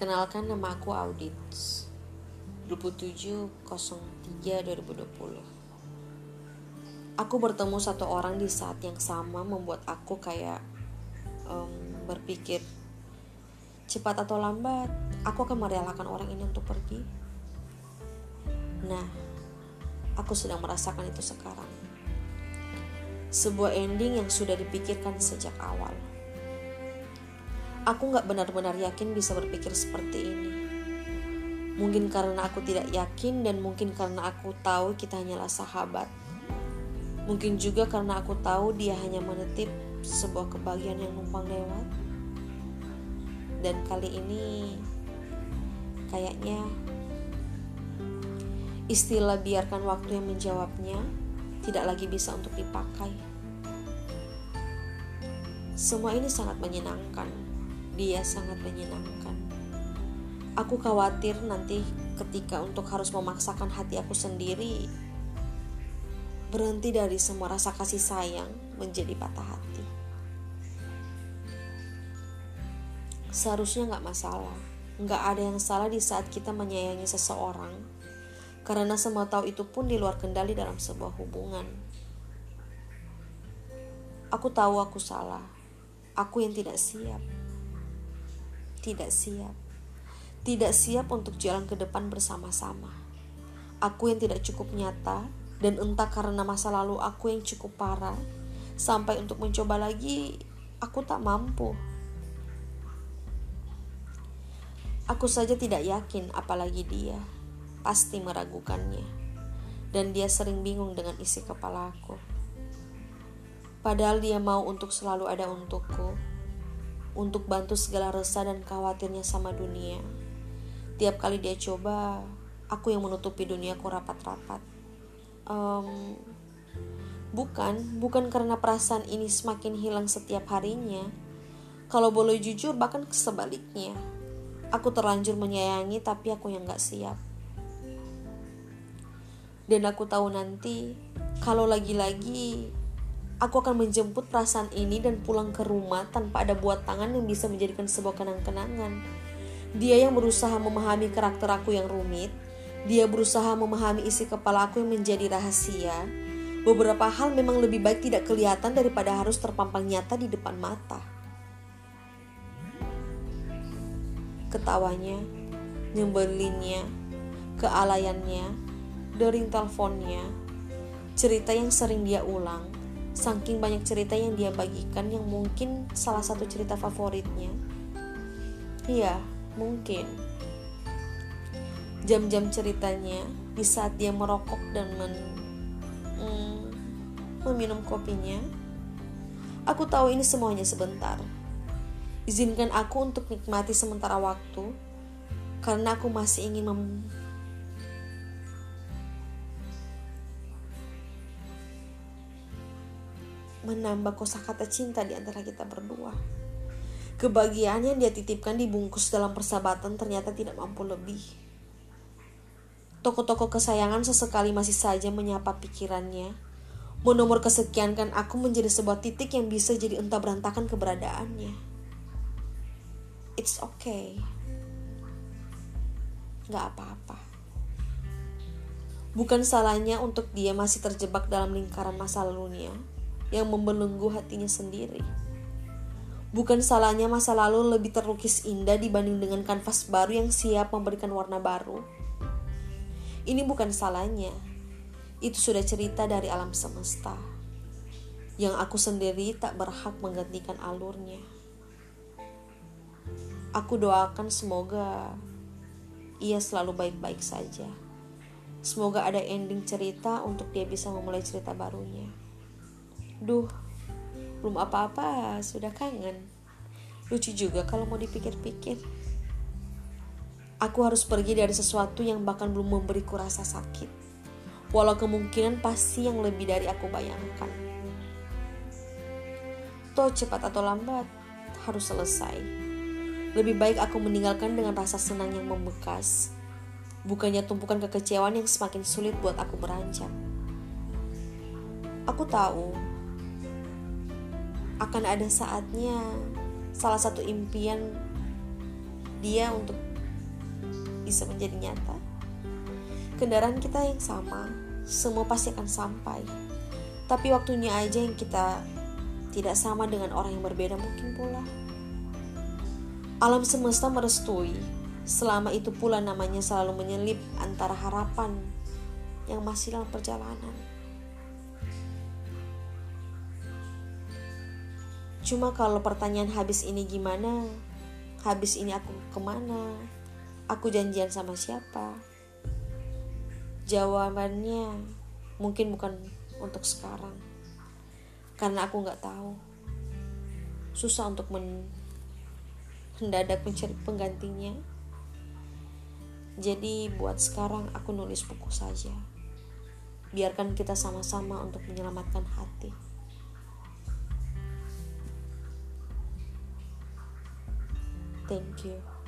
Perkenalkan nama aku Audit. 2703-2020 Aku bertemu satu orang di saat yang sama membuat aku kayak um, berpikir Cepat atau lambat, aku akan merelakan orang ini untuk pergi. Nah, aku sedang merasakan itu sekarang. Sebuah ending yang sudah dipikirkan sejak awal Aku gak benar-benar yakin bisa berpikir seperti ini. Mungkin karena aku tidak yakin dan mungkin karena aku tahu kita hanyalah sahabat. Mungkin juga karena aku tahu dia hanya menetip sebuah kebahagiaan yang numpang lewat. Dan kali ini kayaknya istilah biarkan waktu yang menjawabnya tidak lagi bisa untuk dipakai. Semua ini sangat menyenangkan dia sangat menyenangkan. Aku khawatir nanti ketika untuk harus memaksakan hati aku sendiri berhenti dari semua rasa kasih sayang menjadi patah hati. Seharusnya nggak masalah, nggak ada yang salah di saat kita menyayangi seseorang, karena semua tahu itu pun di luar kendali dalam sebuah hubungan. Aku tahu aku salah, aku yang tidak siap tidak siap. Tidak siap untuk jalan ke depan bersama-sama. Aku yang tidak cukup nyata dan entah karena masa lalu aku yang cukup parah sampai untuk mencoba lagi aku tak mampu. Aku saja tidak yakin apalagi dia pasti meragukannya dan dia sering bingung dengan isi kepalaku. Padahal dia mau untuk selalu ada untukku untuk bantu segala resah dan khawatirnya sama dunia. Tiap kali dia coba, aku yang menutupi duniaku rapat-rapat. Um, bukan, bukan karena perasaan ini semakin hilang setiap harinya. Kalau boleh jujur, bahkan sebaliknya. Aku terlanjur menyayangi, tapi aku yang gak siap. Dan aku tahu nanti, kalau lagi-lagi Aku akan menjemput perasaan ini dan pulang ke rumah tanpa ada buat tangan yang bisa menjadikan sebuah kenang-kenangan. Dia yang berusaha memahami karakter aku yang rumit, dia berusaha memahami isi kepala aku yang menjadi rahasia. Beberapa hal memang lebih baik tidak kelihatan daripada harus terpampang nyata di depan mata. Ketawanya, nyembelinnya, kealayannya, dering teleponnya, cerita yang sering dia ulang, Saking banyak cerita yang dia bagikan yang mungkin salah satu cerita favoritnya. Iya, mungkin. Jam-jam ceritanya di saat dia merokok dan men, mm, meminum kopinya. Aku tahu ini semuanya sebentar. Izinkan aku untuk nikmati sementara waktu karena aku masih ingin mem menambah kosakata cinta di antara kita berdua. Kebahagiaan yang dia titipkan dibungkus dalam persahabatan ternyata tidak mampu lebih. Toko-toko kesayangan sesekali masih saja menyapa pikirannya. Menomor kesekian kan aku menjadi sebuah titik yang bisa jadi entah berantakan keberadaannya. It's okay. Gak apa-apa. Bukan salahnya untuk dia masih terjebak dalam lingkaran masa lalunya yang membelenggu hatinya sendiri. Bukan salahnya masa lalu lebih terlukis indah dibanding dengan kanvas baru yang siap memberikan warna baru. Ini bukan salahnya. Itu sudah cerita dari alam semesta. Yang aku sendiri tak berhak menggantikan alurnya. Aku doakan semoga ia selalu baik-baik saja. Semoga ada ending cerita untuk dia bisa memulai cerita barunya. Duh, belum apa-apa, sudah kangen. Lucu juga kalau mau dipikir-pikir. Aku harus pergi dari sesuatu yang bahkan belum memberiku rasa sakit. Walau kemungkinan pasti yang lebih dari aku bayangkan. Toh cepat atau lambat, harus selesai. Lebih baik aku meninggalkan dengan rasa senang yang membekas. Bukannya tumpukan kekecewaan yang semakin sulit buat aku beranjak. Aku tahu akan ada saatnya salah satu impian dia untuk bisa menjadi nyata. Kendaraan kita yang sama, semua pasti akan sampai. Tapi waktunya aja yang kita tidak sama dengan orang yang berbeda mungkin pula. Alam semesta merestui, selama itu pula namanya selalu menyelip antara harapan yang masih dalam perjalanan. Cuma kalau pertanyaan habis ini gimana, habis ini aku ke mana, aku janjian sama siapa, jawabannya mungkin bukan untuk sekarang. Karena aku nggak tahu. Susah untuk men mendadak mencari penggantinya. Jadi buat sekarang aku nulis buku saja. Biarkan kita sama-sama untuk menyelamatkan hati thank you